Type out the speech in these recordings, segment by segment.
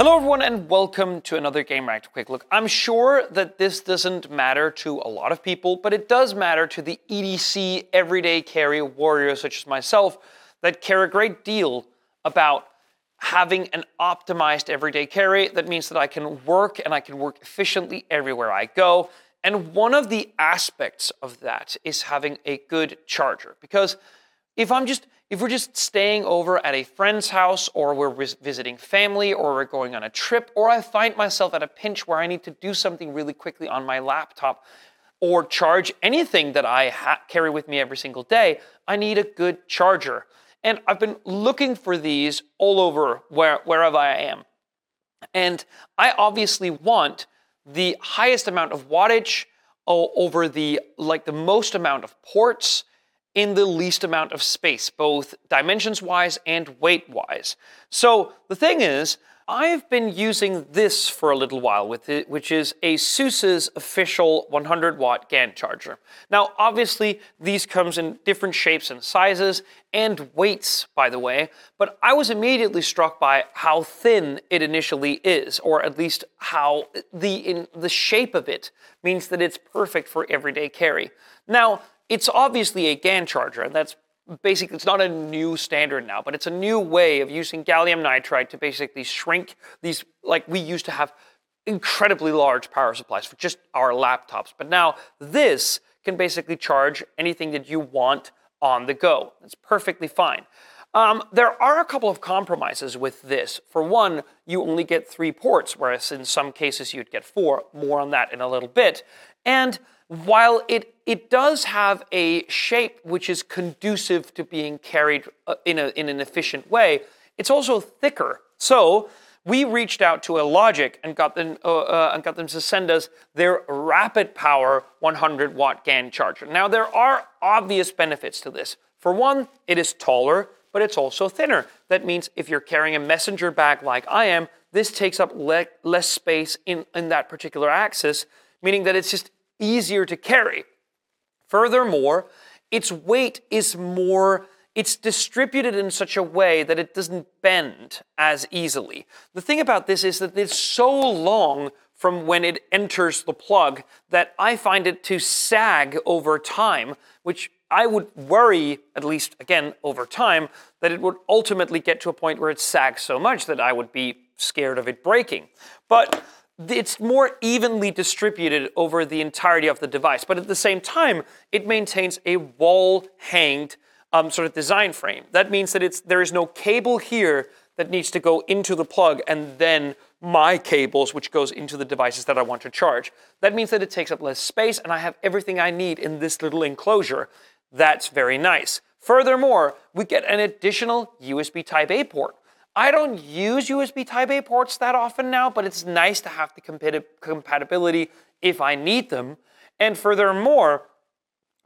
Hello, everyone, and welcome to another Game Gamereactor Quick Look. I'm sure that this doesn't matter to a lot of people, but it does matter to the EDC everyday carry warriors such as myself that care a great deal about having an optimized everyday carry. That means that I can work and I can work efficiently everywhere I go. And one of the aspects of that is having a good charger because if I'm just if we're just staying over at a friend's house or we're visiting family or we're going on a trip or I find myself at a pinch where I need to do something really quickly on my laptop or charge anything that I ha- carry with me every single day, I need a good charger. And I've been looking for these all over where, wherever I am. And I obviously want the highest amount of wattage over the like the most amount of ports in the least amount of space, both dimensions wise and weight wise. So the thing is, I've been using this for a little while with it, which is ASUS's official 100 watt GaN charger. Now, obviously, these comes in different shapes and sizes and weights, by the way, but I was immediately struck by how thin it initially is, or at least how the in the shape of it means that it's perfect for everyday carry. Now, it's obviously a GaN charger, and that's basically it's not a new standard now, but it's a new way of using gallium nitride to basically shrink these like we used to have incredibly large power supplies for just our laptops. But now this can basically charge anything that you want on the go. It's perfectly fine. Um, there are a couple of compromises with this. For one, you only get three ports, whereas in some cases you'd get four. More on that in a little bit. And while it, it does have a shape which is conducive to being carried uh, in, a, in an efficient way, it's also thicker. So we reached out to Alogic and got them, uh, uh, and got them to send us their rapid power 100 watt GaN charger. Now, there are obvious benefits to this. For one, it is taller, but it's also thinner. That means if you're carrying a messenger bag like I am, this takes up le- less space in, in that particular axis, meaning that it's just easier to carry. Furthermore, its weight is more it's distributed in such a way that it doesn't bend as easily. The thing about this is that it's so long from when it enters the plug that I find it to sag over time, which I would worry, at least again over time, that it would ultimately get to a point where it sags so much that I would be scared of it breaking. But it's more evenly distributed over the entirety of the device, but at the same time, it maintains a wall hanged um, sort of design frame. That means that it's there is no cable here that needs to go into the plug and then my cables, which goes into the devices that I want to charge. That means that it takes up less space and I have everything I need in this little enclosure. That's very nice. Furthermore, we get an additional USB Type A port. I don't use USB Type A ports that often now, but it's nice to have the compatibility if I need them. And furthermore,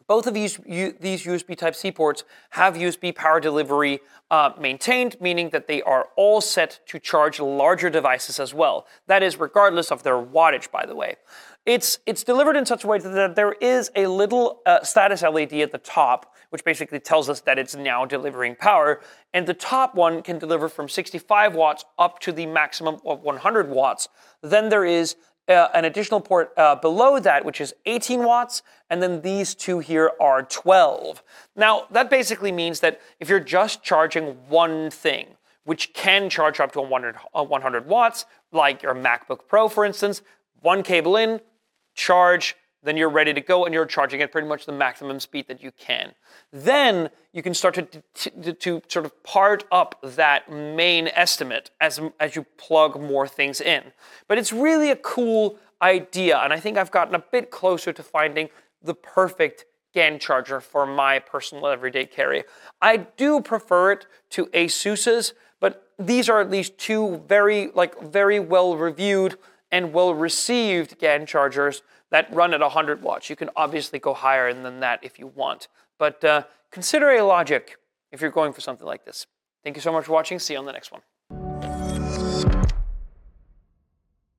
both of these, these USB Type C ports have USB power delivery uh, maintained, meaning that they are all set to charge larger devices as well. That is, regardless of their wattage, by the way. It's, it's delivered in such a way that there is a little uh, status LED at the top, which basically tells us that it's now delivering power. And the top one can deliver from 65 watts up to the maximum of 100 watts. Then there is uh, an additional port uh, below that, which is 18 watts, and then these two here are 12. Now, that basically means that if you're just charging one thing, which can charge up to 100, 100 watts, like your MacBook Pro, for instance, one cable in, charge, then you're ready to go and you're charging at pretty much the maximum speed that you can. Then you can start to, to, to, sort of part up that main estimate as, as you plug more things in. But it's really a cool idea, and I think I've gotten a bit closer to finding the perfect GaN charger for my personal everyday carry. I do prefer it to ASUS's, but these are at least two very like very well reviewed and well received GaN chargers that run at 100 watts. You can obviously go higher than that if you want, but uh, consider Alogic if you're going for something like this. Thank you so much for watching. See you on the next one.